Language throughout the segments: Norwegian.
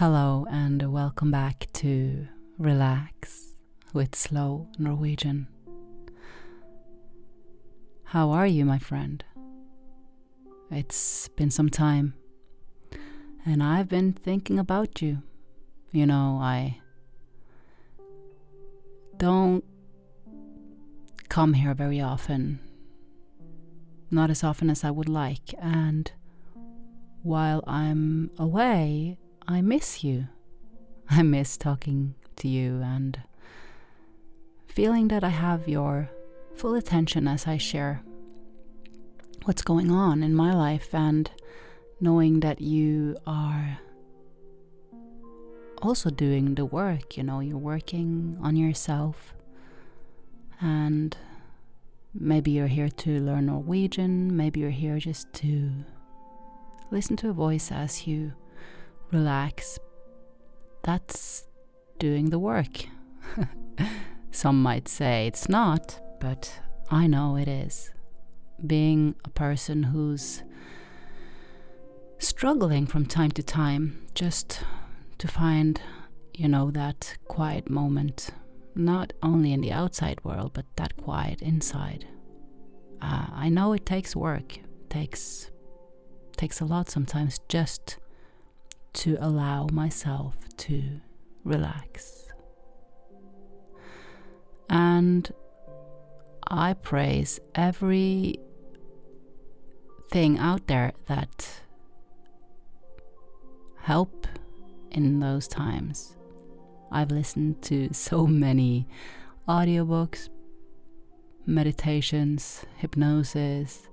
Hello and welcome back to Relax with Slow Norwegian. How are you, my friend? It's been some time, and I've been thinking about you. You know, I don't come here very often, not as often as I would like, and while I'm away, I miss you. I miss talking to you and feeling that I have your full attention as I share what's going on in my life and knowing that you are also doing the work, you know, you're working on yourself and maybe you're here to learn Norwegian, maybe you're here just to listen to a voice as you relax. That's doing the work. Some might say it's not, but I know it is. Being a person who's struggling from time to time just to find, you know, that quiet moment, not only in the outside world, but that quiet inside. Uh, I know it takes work, takes takes a lot sometimes just to allow myself to relax. And I praise every thing out there that help in those times. I've listened to so many audiobooks, meditations, hypnosis,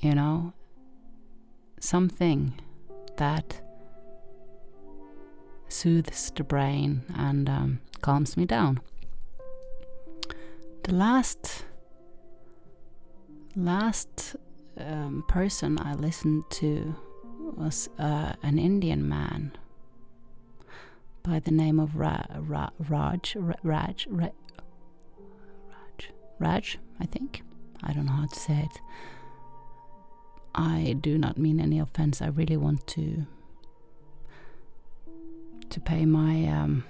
you know, something that soothes the brain and um, calms me down. The last last um, person I listened to was uh, an Indian man by the name of Ra Ra Raj Ra Raj Ra Raj Raj I think I don't know how to say it I do not mean any offense. I really want to to pay my um,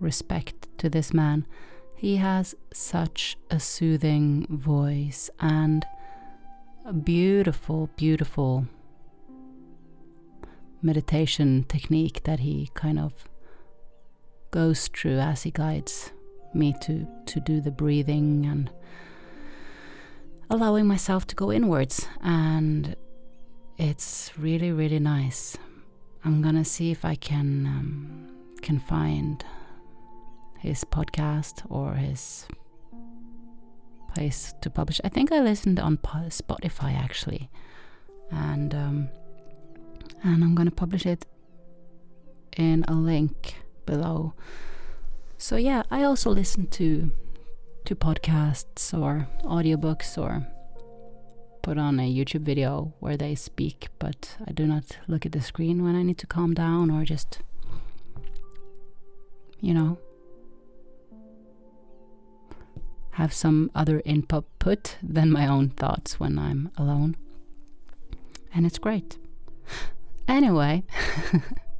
respect to this man. He has such a soothing voice and a beautiful, beautiful meditation technique that he kind of goes through as he guides me to to do the breathing and allowing myself to go inwards, and it's really, really nice. I'm gonna see if I can um, can find his podcast or his place to publish. I think I listened on Spotify actually, and um, and I'm gonna publish it in a link below. So yeah, I also listen to to podcasts or audiobooks or put on a YouTube video where they speak, but I do not look at the screen when I need to calm down or just, you know, have some other input than my own thoughts when I'm alone. And it's great. Anyway,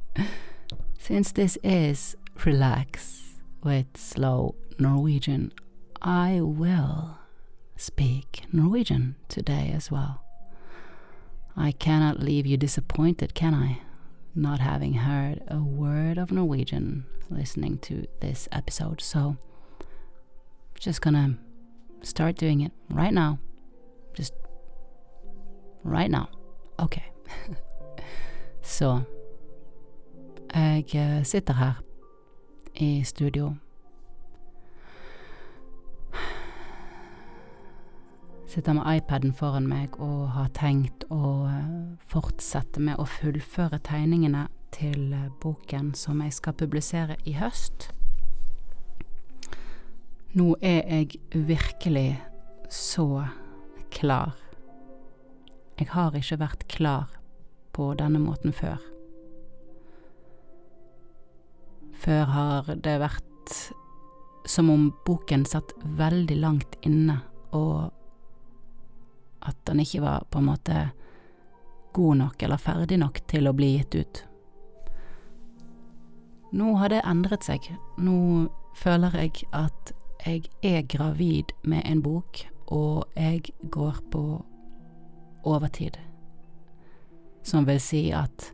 since this is Relax with Slow Norwegian, I will speak Norwegian today as well. I cannot leave you disappointed, can I? Not having heard a word of Norwegian listening to this episode, so just gonna start doing it right now. Just right now. Okay. Så jeg sitter her i studio sitter med iPaden foran meg og har tenkt å eh, fortsette med å fullføre tegningene til eh, boken som jeg skal publisere i høst. Nå er jeg virkelig så klar. Jeg har ikke vært klar på denne måten før. Før har det vært som om boken satt veldig langt inne og at den ikke var på en måte god nok eller ferdig nok til å bli gitt ut. Nå har det endret seg. Nå føler jeg at jeg er gravid med en bok, og jeg går på overtid. Som vil si at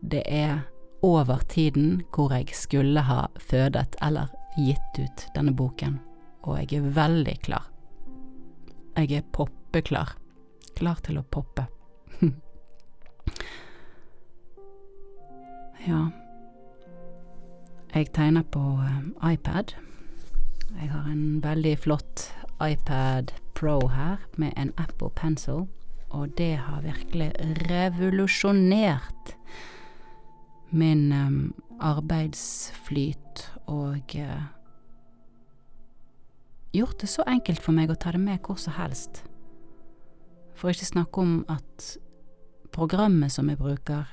det er over tiden hvor jeg skulle ha fødet eller gitt ut denne boken, og jeg er veldig klar. Jeg er poppeklar. Klar til å poppe. ja. Jeg tegner på eh, iPad. Jeg har en veldig flott iPad Pro her med en Apple Pencil, og det har virkelig revolusjonert min um, arbeidsflyt og uh, gjort det så enkelt for meg å ta det med hvor som helst. For ikke snakke om at programmet som jeg bruker,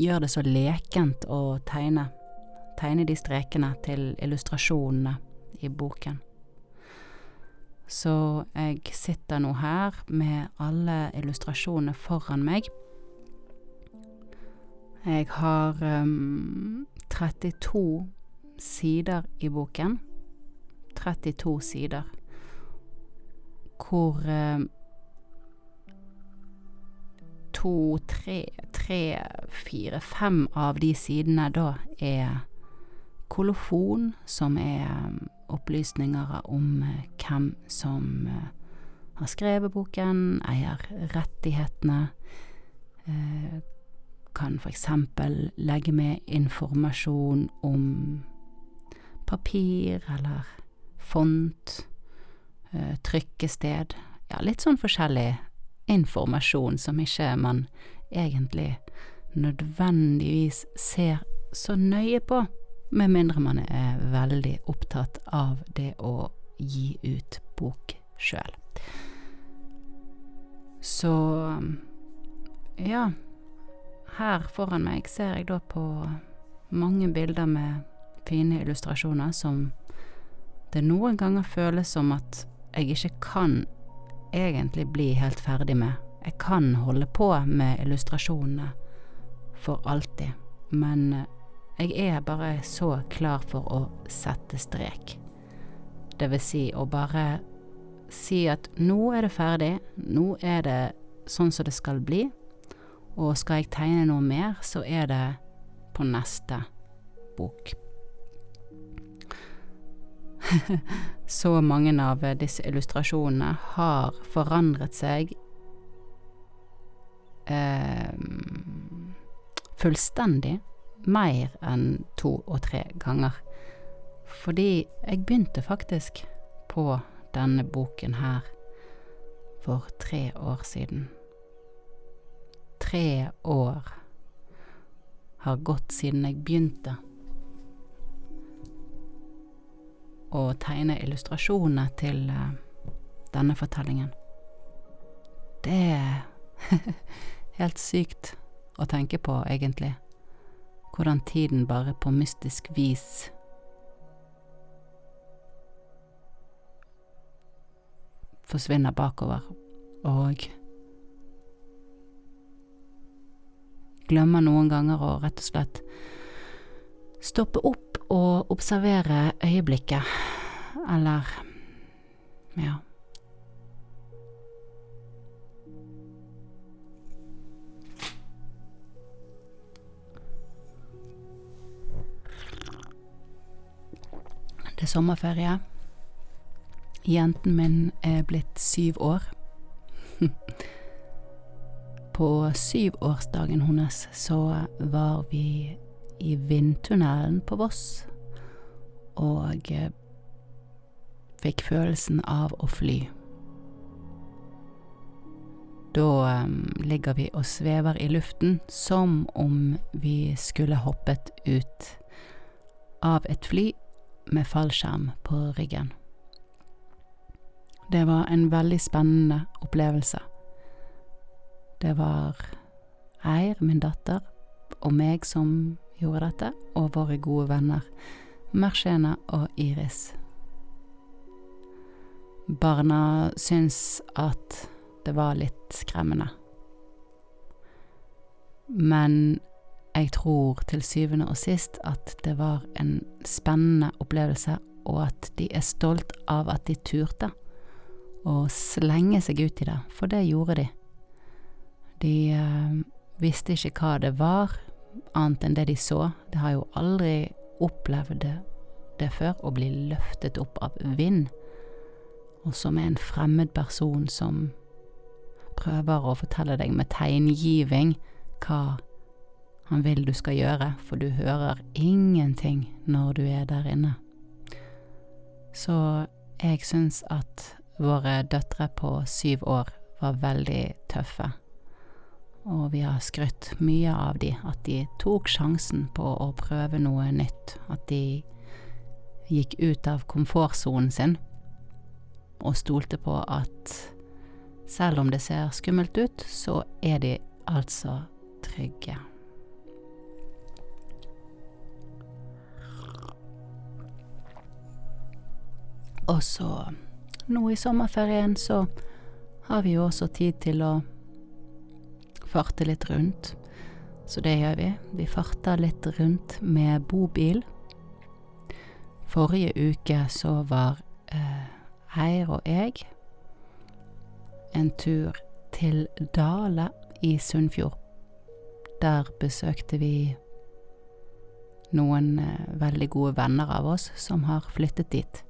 gjør det så lekent å tegne. Tegne de strekene til illustrasjonene i boken. Så jeg sitter nå her med alle illustrasjonene foran meg. Jeg har um, 32 sider i boken. 32 sider. Hvor um, to, tre, tre, fire, fem av de sidene da er kolofon, som er um, opplysninger om uh, hvem som har skrevet boken, eier rettighetene, kan eksempel legge med informasjon om papir eller font, trykkested, ja, litt sånn forskjellig informasjon som ikke man egentlig nødvendigvis ser så nøye på, med mindre man er veldig opptatt av det å gi ut bok sjøl. Så ja, her foran meg ser jeg da på mange bilder med fine illustrasjoner som det noen ganger føles som at jeg ikke kan egentlig bli helt ferdig med. Jeg kan holde på med illustrasjonene for alltid, men eh, jeg er bare så klar for å sette strek. Det vil si å bare si at nå er det ferdig, nå er det sånn som det skal bli, og skal jeg tegne noe mer, så er det på neste bok. så mange av disse illustrasjonene har forandret seg eh, fullstendig mer enn to og tre ganger. Fordi jeg begynte faktisk på denne boken her for tre år siden. Tre år har gått siden jeg begynte å tegne illustrasjonene til uh, denne fortellingen. Det er helt sykt å tenke på, egentlig. Hvordan tiden bare på mystisk vis forsvinner bakover, og glemmer noen ganger å rett og slett stoppe opp og observere øyeblikket, eller ja. Det er sommerferie. Jenten min er blitt syv år. På syvårsdagen hennes så var vi i vindtunnelen på Voss, og eh, fikk følelsen av å fly. Da um, ligger vi og svever i luften som om vi skulle hoppet ut av et fly med fallskjerm på ryggen. Det var en veldig spennende opplevelse. Det var Eir, min datter, og meg som gjorde dette, og våre gode venner Mershena og Iris. Barna syns at det var litt skremmende men jeg tror til syvende og sist at det var en spennende opplevelse, og at de er stolt av at de turte å slenge seg ut i det, for det gjorde de. De eh, visste ikke hva det var, annet enn det de så. De har jo aldri opplevd det, før, å bli løftet opp av vind, og så med en fremmed person som prøver å fortelle deg med tegngiving hva han vil du skal gjøre, for du hører ingenting når du er der inne. Så jeg syns at våre døtre på syv år var veldig tøffe, og vi har skrytt mye av de, at de tok sjansen på å prøve noe nytt, at de gikk ut av komfortsonen sin og stolte på at selv om det ser skummelt ut, så er de altså trygge. Og så, nå i sommerferien, så har vi jo også tid til å farte litt rundt. Så det gjør vi. Vi farter litt rundt med bobil. Forrige uke så var eh, Eir og jeg en tur til Dale i Sunnfjord. Der besøkte vi noen eh, veldig gode venner av oss som har flyttet dit.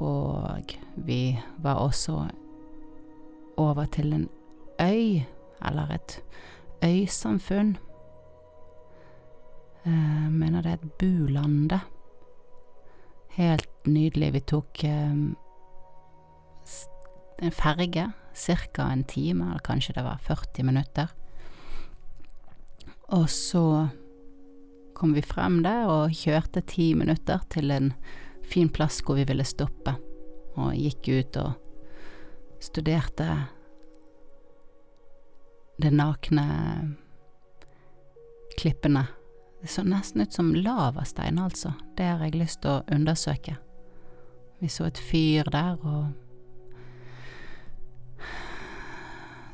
Og vi var også over til en øy, eller et øysamfunn. Jeg eh, mener det er et bulande. Helt nydelig. Vi tok eh, en ferge, ca. en time, eller kanskje det var 40 minutter. Og så kom vi frem der og kjørte ti minutter til en fin plass hvor vi ville stoppe, og gikk ut og studerte det nakne klippene. Det så nesten ut som lavastein, altså. Det har jeg lyst til å undersøke. Vi så et fyr der, og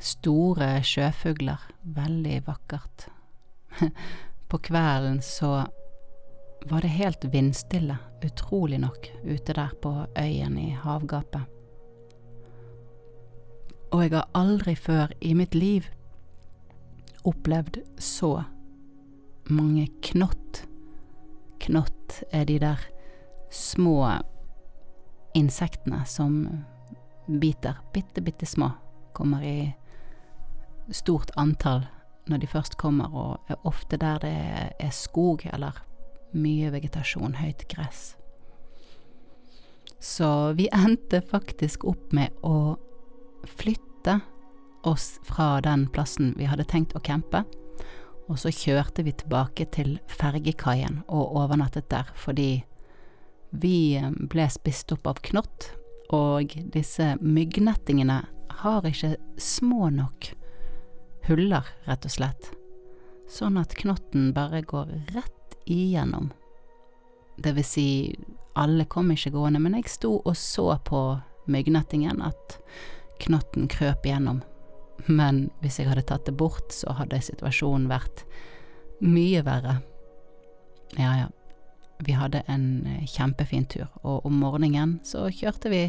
store sjøfugler. Veldig vakkert. På kvelden så var det helt vindstille, utrolig nok, ute der på øyen i havgapet. Og jeg har aldri før i mitt liv opplevd så mange knott. Knott er de der små insektene som biter, bitte, bitte små, kommer i stort antall når de først kommer, og er ofte der det er skog eller mye vegetasjon, høyt gress. Så vi endte faktisk opp med å flytte oss fra den plassen vi hadde tenkt å campe, og så kjørte vi tilbake til fergekaien og overnattet der, fordi vi ble spist opp av knott, og disse myggnettingene har ikke små nok huller, rett og slett, sånn at knotten bare går rett igjennom. Det vil si, alle kom ikke gående, men jeg sto og så på myggnettingen at knotten krøp igjennom. Men hvis jeg hadde tatt det bort, så hadde situasjonen vært mye verre. Ja ja, vi hadde en eh, kjempefin tur, og om morgenen så kjørte vi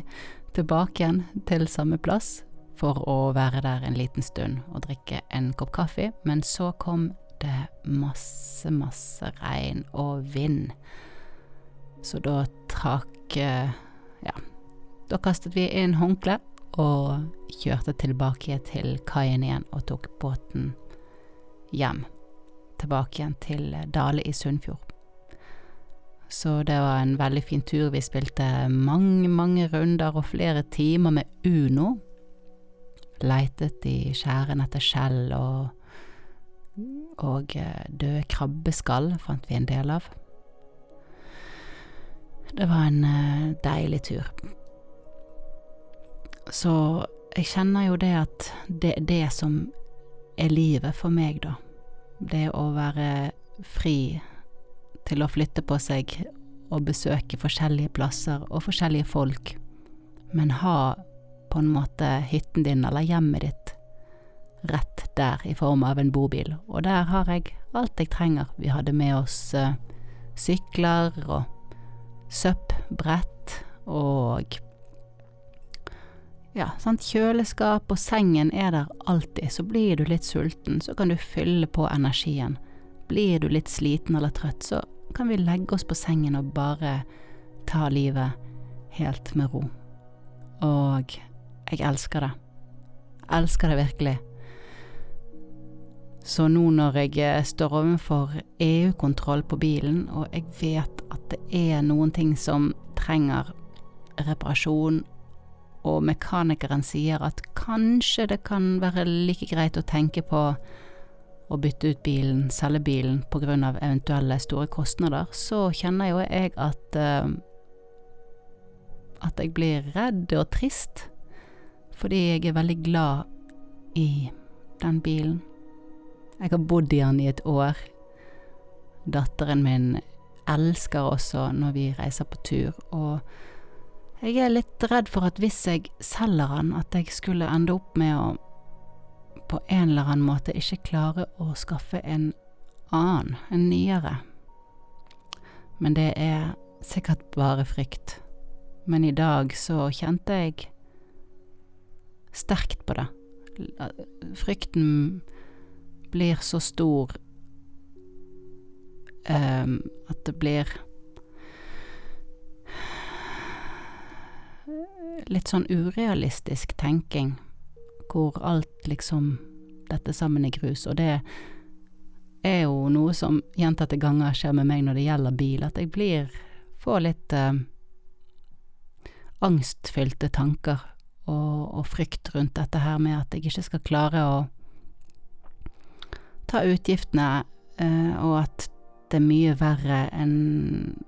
tilbake igjen til samme plass for å være der en liten stund og drikke en kopp kaffe, men så kom det masse, masse regn og vind. Så da trakk eh, Ja, da kastet vi inn håndkleet og kjørte tilbake til kaien igjen og tok båten hjem. Tilbake igjen til Dale i Sunnfjord. Så det var en veldig fin tur. Vi spilte mange, mange runder og flere timer med Uno leitet i skjæren etter skjell og, og eh, døde krabbeskall fant vi en del av. Det var en eh, deilig tur. Så jeg kjenner jo det at det det som er livet for meg, da. Det å være fri til å flytte på seg og besøke forskjellige plasser og forskjellige folk, men ha på en måte hytten din eller hjemmet ditt rett der i form av en bobil, og der har jeg alt jeg trenger. Vi hadde med oss uh, sykler og SUP-brett og ja, sant, kjøleskap og sengen er der alltid, så blir du litt sulten, så kan du fylle på energien. Blir du litt sliten eller trøtt, så kan vi legge oss på sengen og bare ta livet helt med ro. Og jeg elsker det. Elsker det virkelig. Så nå når jeg eh, står overfor EU-kontroll på bilen, og jeg vet at det er noen ting som trenger reparasjon, og mekanikeren sier at kanskje det kan være like greit å tenke på å bytte ut bilen, selge bilen, på grunn av eventuelle store kostnader, så kjenner jo jeg at uh, at jeg blir redd og trist, fordi jeg er veldig glad i den bilen. Jeg har bodd i den i et år. Datteren min elsker også når vi reiser på tur, og jeg er litt redd for at hvis jeg selger den, at jeg skulle ende opp med å på en eller annen måte ikke klare å skaffe en annen, en nyere. Men det er sikkert bare frykt. Men i dag så kjente jeg sterkt på det. Frykten blir så stor um, at det blir litt sånn urealistisk tenking, hvor alt liksom Dette sammen er grus, og det er jo noe som gjentatte ganger skjer med meg når det gjelder bil, at jeg blir Får litt eh, angstfylte tanker og, og, frykt rundt dette her med at jeg ikke skal klare å ta utgiftene, eh, og at det er mye verre enn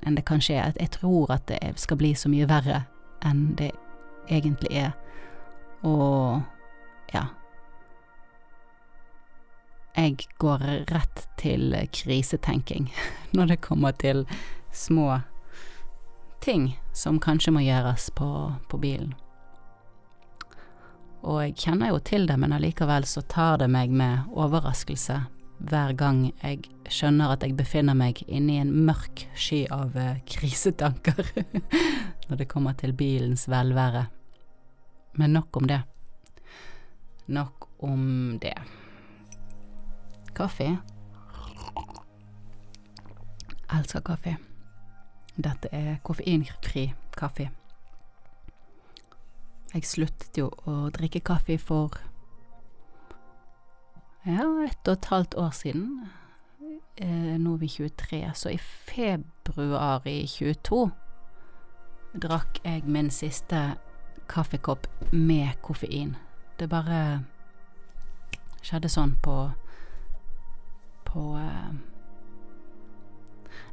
en det kanskje er. Jeg tror at det skal bli så mye verre enn det egentlig er. Og ja. Jeg går rett til krisetenking når det kommer til små ting som kanskje må gjøres på, på bilen. Og jeg kjenner jo til det, men allikevel så tar det meg med overraskelse hver gang jeg skjønner at jeg befinner meg inni en mørk sky av uh, krisetanker når det kommer til bilens velvære. Men nok om det. Nok om det. Kaffe. Elsker kaffe. Dette er koffeinfri kaffe. Jeg sluttet jo å drikke kaffe for ja, ett og et halvt år siden. Eh, nå er vi 23, så i februar i 22 drakk jeg min siste kaffekopp med koffein. Det bare skjedde sånn på På uh,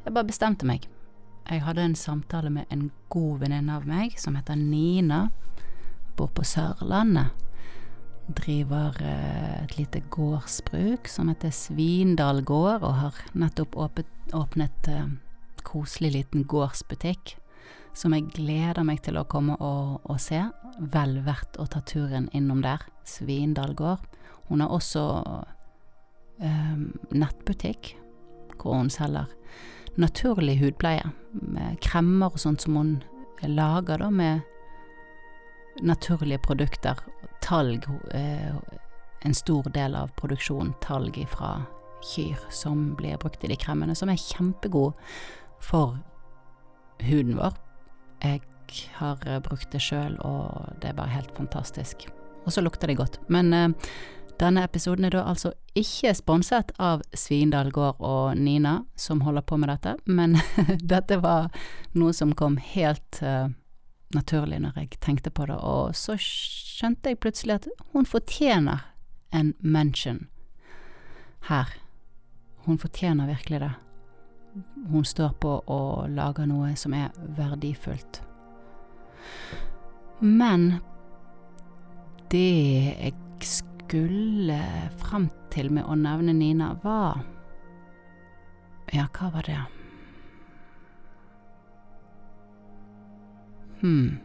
Jeg bare bestemte meg. Jeg hadde en samtale med en god venninne av meg som heter Nina. Bor på Sørlandet. Driver uh, et lite gårdsbruk som heter Svindal gård, og har nettopp åpnet, åpnet uh, koselig liten gårdsbutikk som jeg gleder meg til å komme og, og se. Vel verdt å ta turen innom der. Svindal gård. Hun har også øh, nettbutikk hvor hun selger naturlig hudpleie med kremmer og sånt som hun lager da med naturlige produkter. Talg, øh, en stor del av produksjonen talg fra kyr som blir brukt i de kremmene, som er kjempegod for huden vår. Jeg har brukt det sjøl, og det er bare helt fantastisk. Og så lukter det godt. Men eh, denne episoden er da altså ikke sponset av Svindal gård og Nina, som holder på med dette, men dette var noe som kom helt eh, naturlig når jeg tenkte på det, og så skjønte jeg plutselig at hun fortjener en mention her. Hun fortjener virkelig det hun står på og lager noe som er verdifullt. Men det jeg skulle frem til med å nevne Nina, var Ja, hva var det? Hm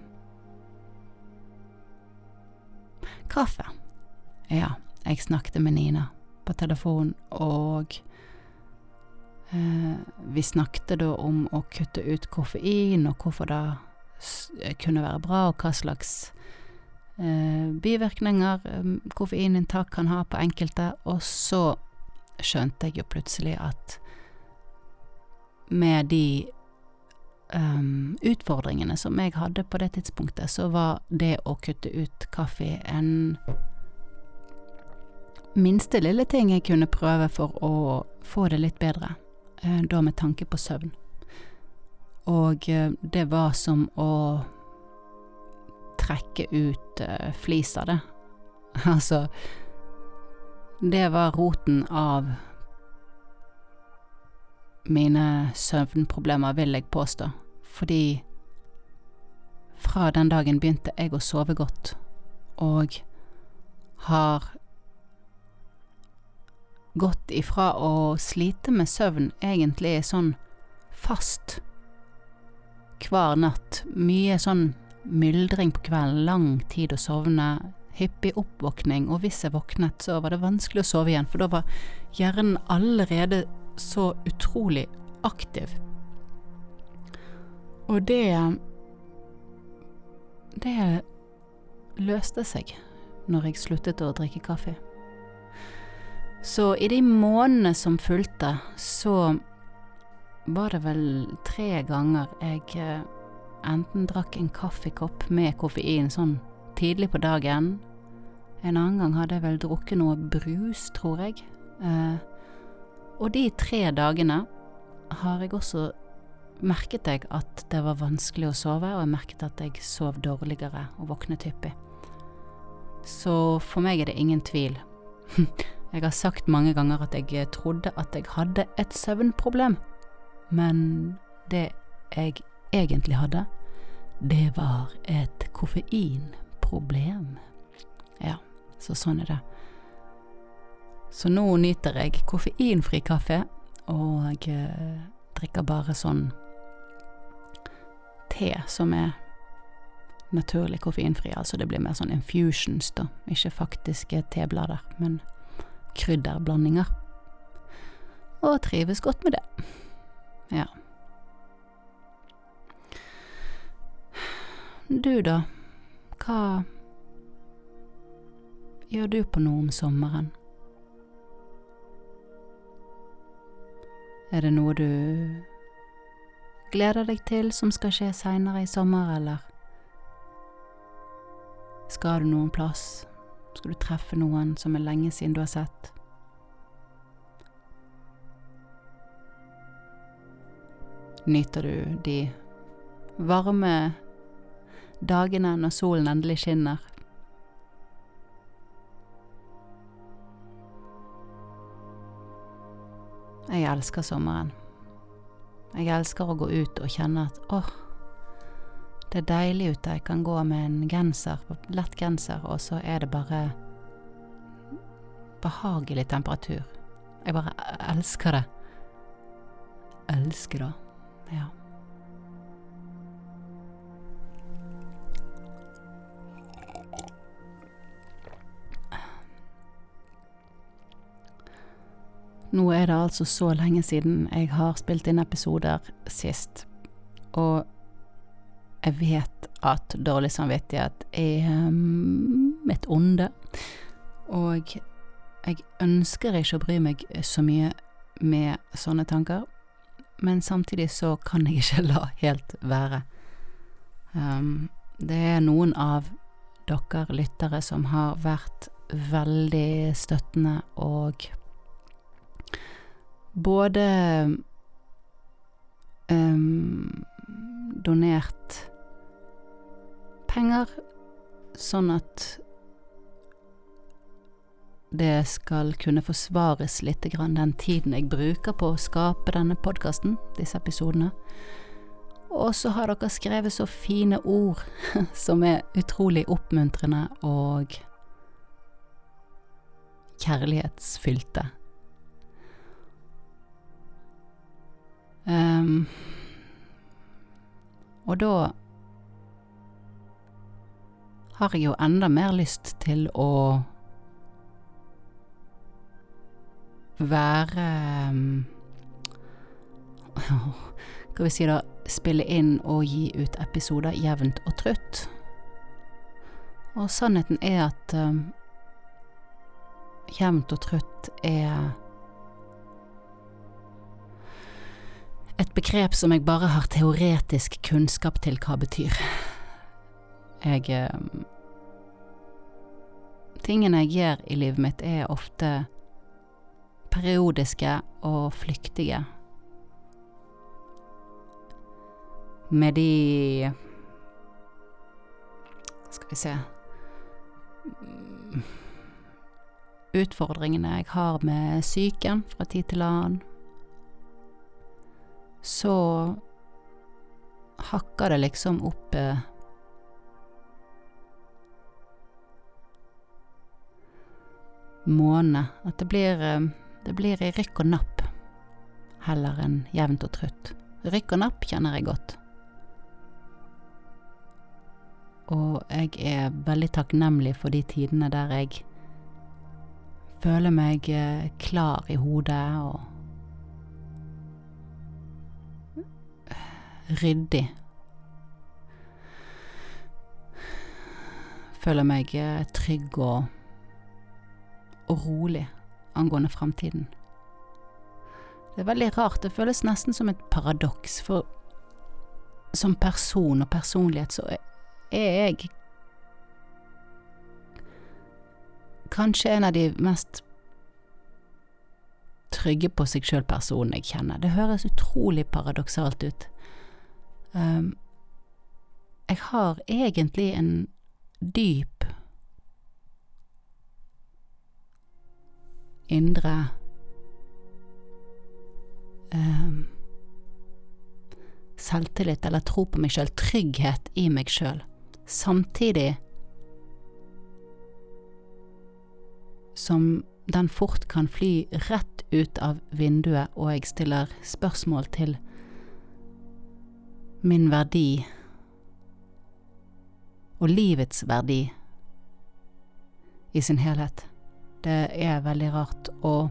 Kaffe. Ja, jeg snakket med Nina på telefon, og vi snakket da om å kutte ut koffein, og hvorfor det kunne være bra, og hva slags eh, bivirkninger eh, koffeininntak kan ha på enkelte, og så skjønte jeg jo plutselig at med de um, utfordringene som jeg hadde på det tidspunktet, så var det å kutte ut kaffe en minste lille ting jeg kunne prøve for å få det litt bedre, da med tanke på søvn. Og uh, det var som å trekke ut uh, flis av det. altså, det var roten av mine søvnproblemer, vil jeg påstå, fordi fra den dagen begynte jeg å sove godt, og har gått ifra å slite med søvn egentlig sånn fast hver natt, mye sånn myldring på kvelden, lang tid å sovne, hyppig oppvåkning, og hvis jeg våknet, så var det vanskelig å sove igjen, for da var hjernen allerede så utrolig aktiv. Og det Det løste seg når jeg sluttet å drikke kaffe. Så i de månedene som fulgte, så var det vel tre ganger jeg eh, enten drakk en kaffekopp med koffein sånn tidlig på dagen. En annen gang hadde jeg vel drukket noe brus, tror jeg. Eh, og de tre dagene har jeg også merket jeg at det var vanskelig å sove, og jeg merket at jeg sov dårligere og våknet hyppig. Så for meg er det ingen tvil. Jeg har sagt mange ganger at jeg trodde at jeg hadde et søvnproblem, men det jeg egentlig hadde, det var et koffeinproblem. Ja, så sånn er det. Så nå nyter jeg koffeinfri kaffe, og jeg drikker bare sånn te som er naturlig koffeinfri. Altså det blir mer sånn infusions, da, ikke faktiske teblader, men krydderblandinger. Og trives godt med det. Ja. Du, da? Hva gjør du på noe om sommeren? Er det noe du gleder deg til som skal skje seinere i sommer, eller skal du noen plass? Skal du treffe noen som er lenge siden du har sett? Nyter du de varme dagene når solen endelig skinner? Jeg elsker sommeren. Jeg elsker å gå ut og kjenne at åh, det er deilig ute. Jeg kan gå med en genser, lett genser, og så er det bare behagelig temperatur. Jeg bare elsker det. Elsker det. Ja. Nå er det altså så lenge siden jeg har spilt inn episoder sist, og jeg vet at dårlig samvittighet er um, et onde, og jeg ønsker ikke å bry meg så mye med sånne tanker, men samtidig så kan jeg ikke la helt være. Um, det er noen av dere lyttere som har vært veldig støttende og både um, donert penger, sånn at det skal kunne forsvares litt grann den tiden jeg bruker på å skape denne podkasten, disse episodene. Og så har dere skrevet så fine ord som er utrolig oppmuntrende og kjærlighetsfylte. Um, og da har jeg jo enda mer lyst til å være Hva vil si da Spille inn og gi ut episoder jevnt og trutt. Og sannheten er at um, jevnt og trutt er et begrep som jeg bare har teoretisk kunnskap til hva betyr. Jeg um, Tingene jeg gjør i livet mitt, er ofte periodiske og flyktige. Med de Skal vi se Utfordringene jeg har med psyken fra tid til annen, så hakker det liksom opp måne. At det blir, eh, det blir i rykk og napp heller enn jevnt og trutt. Rykk og napp kjenner jeg godt. Og jeg er veldig takknemlig for de tidene der jeg føler meg eh, klar i hodet og ryddig. Føler meg eh, trygg og og rolig angående fremtiden. Det er veldig rart, det føles nesten som et paradoks, for som person og personlighet så er jeg kanskje en av de mest trygge på seg sjøl-personene jeg kjenner. Det høres utrolig paradoksalt ut. Um, jeg har egentlig en dyp indre um, selvtillit eller tro på meg sjøl, trygghet i meg sjøl. Samtidig som den fort kan fly rett ut av vinduet, og jeg stiller spørsmål til min verdi og livets verdi i sin helhet. Det er veldig rart. Og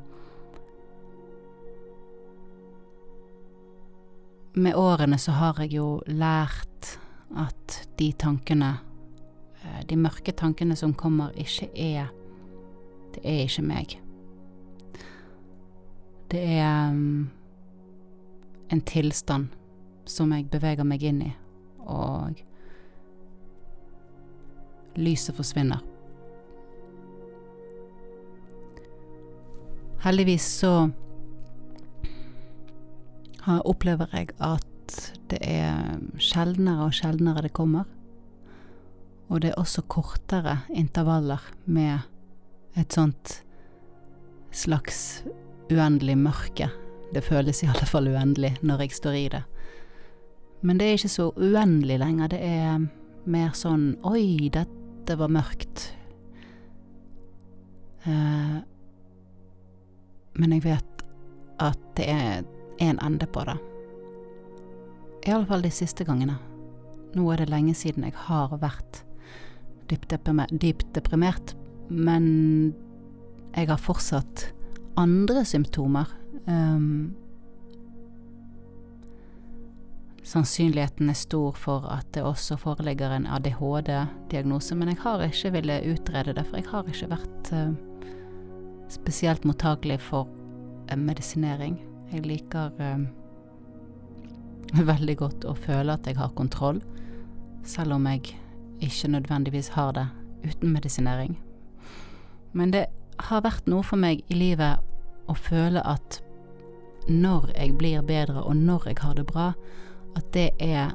med årene så har jeg jo lært at de tankene, eh, de mørke tankene som kommer, ikke er Det er ikke meg. Det er um, en tilstand som jeg beveger meg inn i, og lyset forsvinner. Heldigvis så opplever jeg at det er sjeldnere og sjeldnere det kommer. Og det er også kortere intervaller med et sånt slags uendelig mørke. Det føles i alle fall uendelig når jeg står i det. Men det er ikke så uendelig lenger. Det er mer sånn Oi, dette var mørkt. Eh, men jeg vet at det er en ende på det. I alle fall de siste gangene. Nå er det lenge siden jeg har vært dypt deprimert, dypt deprimert men jeg har fortsatt andre symptomer. Um, sannsynligheten er stor for at det også foreligger en ADHD-diagnose, men jeg har ikke villet utrede det, for jeg har ikke vært uh, spesielt mottakelig for eh, medisinering. Jeg liker eh, veldig godt å føle at jeg har kontroll, selv om jeg ikke nødvendigvis har det uten medisinering. Men det har vært noe for meg i livet å føle at når jeg blir bedre, og når jeg har det bra, at det er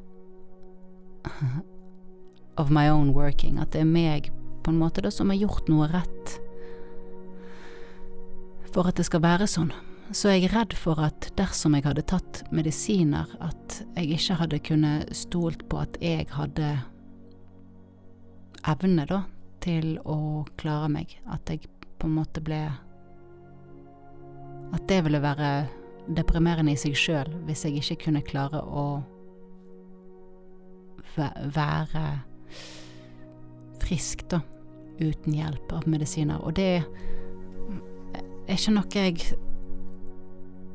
of my own working. At det er meg på en måte da som har gjort noe rett for at det skal være sånn. Så jeg er redd for at dersom jeg hadde tatt medisiner, at jeg ikke hadde kunnet stolt på at jeg hadde evne, da, til å klare meg. At jeg på en måte ble At det ville være deprimerende i seg sjøl hvis jeg ikke kunne klare å være frisk, da, uten hjelp av medisiner. Og det er ikke noe jeg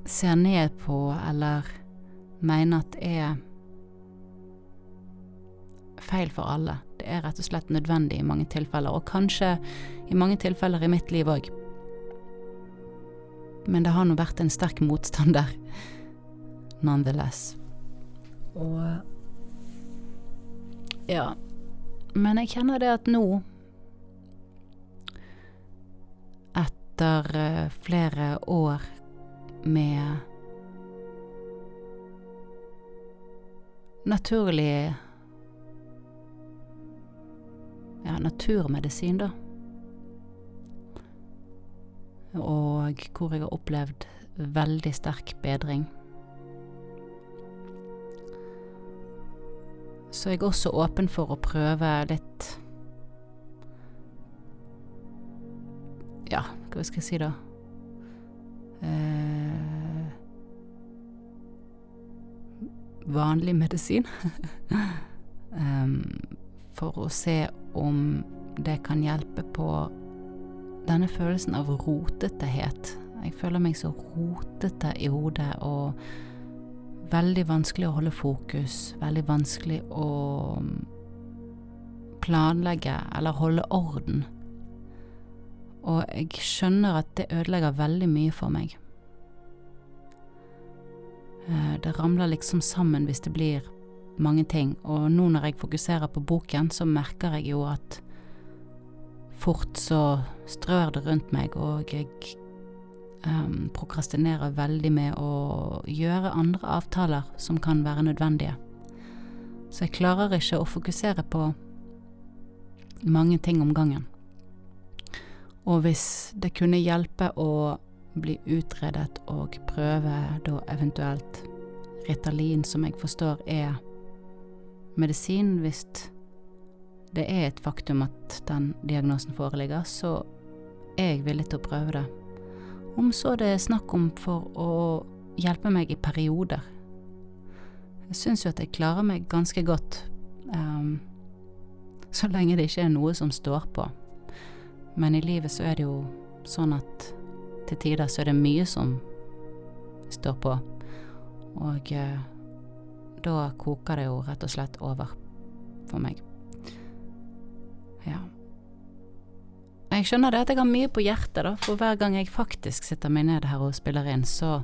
ser ned på eller mener at er feil for alle. Det er rett og slett nødvendig i mange tilfeller, og kanskje i mange tilfeller i mitt liv òg. Men det har nå vært en sterk motstander, nonetheless. Og ja. Men jeg kjenner det at nå, etter eh, flere år med naturlig ja, naturmedisin, da. Og hvor jeg har opplevd veldig sterk bedring. Så jeg er også åpen for å prøve litt hva skal jeg si, da? Eh, vanlig medisin. um, for å se om det kan hjelpe på denne følelsen av rotetehet. Jeg føler meg så rotete i hodet og veldig vanskelig å holde fokus, veldig vanskelig å planlegge eller holde orden. Og jeg skjønner at det ødelegger veldig mye for meg. Eh, det ramler liksom sammen hvis det blir mange ting, og nå når jeg fokuserer på boken, så merker jeg jo at fort så strør det rundt meg, og jeg um, prokrastinerer veldig med å gjøre andre avtaler som kan være nødvendige. Så jeg klarer ikke å fokusere på mange ting om gangen. Og hvis det kunne hjelpe å bli utredet og prøve da eventuelt Ritalin, som jeg forstår er medisin hvis det er et faktum at den diagnosen foreligger, så er jeg villig til å prøve det. Om så det er snakk om for å hjelpe meg i perioder. Jeg syns jo at jeg klarer meg ganske godt um, så lenge det ikke er noe som står på. Men i livet så er det jo sånn at til tider så er det mye som står på, og eh, da koker det jo rett og slett over for meg. Ja. Jeg skjønner det at jeg har mye på hjertet, da, for hver gang jeg faktisk sitter meg ned her og spiller inn, så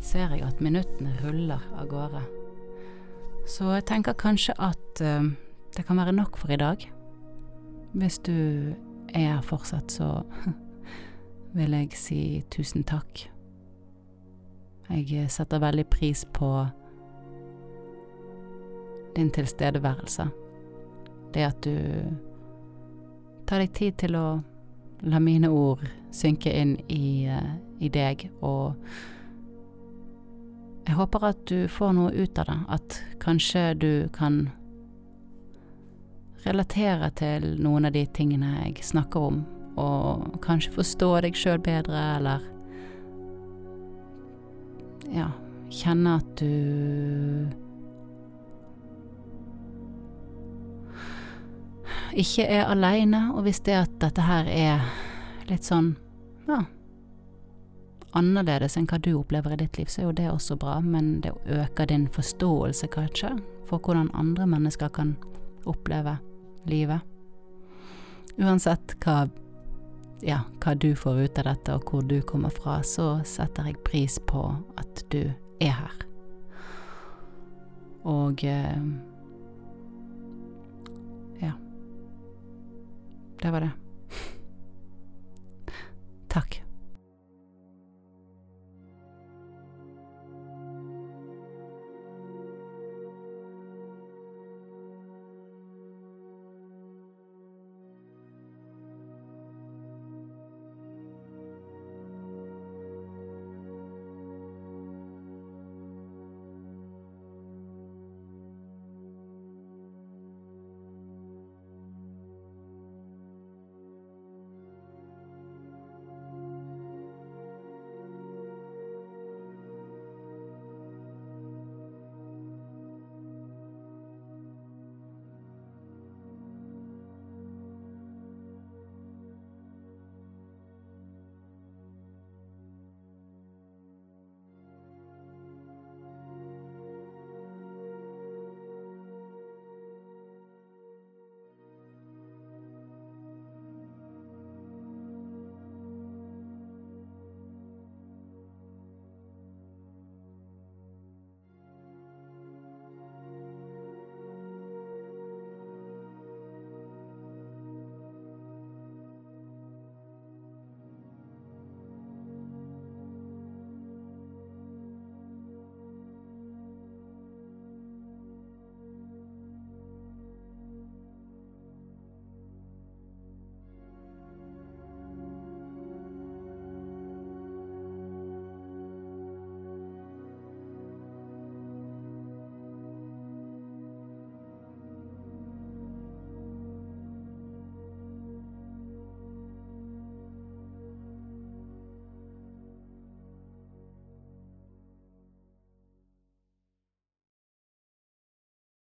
ser jeg at minuttene ruller av gårde. Så jeg tenker kanskje at uh, det kan være nok for i dag. Hvis du er her fortsatt, så vil jeg si tusen takk. Jeg setter veldig pris på din tilstedeværelse. Det at du tar deg tid til å la mine ord synke inn i, uh, i deg, og jeg håper at du får noe ut av det, at kanskje du kan relatere til noen av de tingene jeg snakker om, og kanskje forstå deg sjøl bedre, eller ja, kjenne at du ikke er aleine, og hvis det at dette her er litt sånn, ja annerledes enn hva du opplever i ditt liv, så er jo det også bra, men det øker din forståelse, kanskje, for hvordan andre mennesker kan oppleve livet. Uansett hva, ja, hva du får ut av dette og hvor du kommer fra, så setter jeg pris på at du er her. Og eh, ja. Det var det. Takk.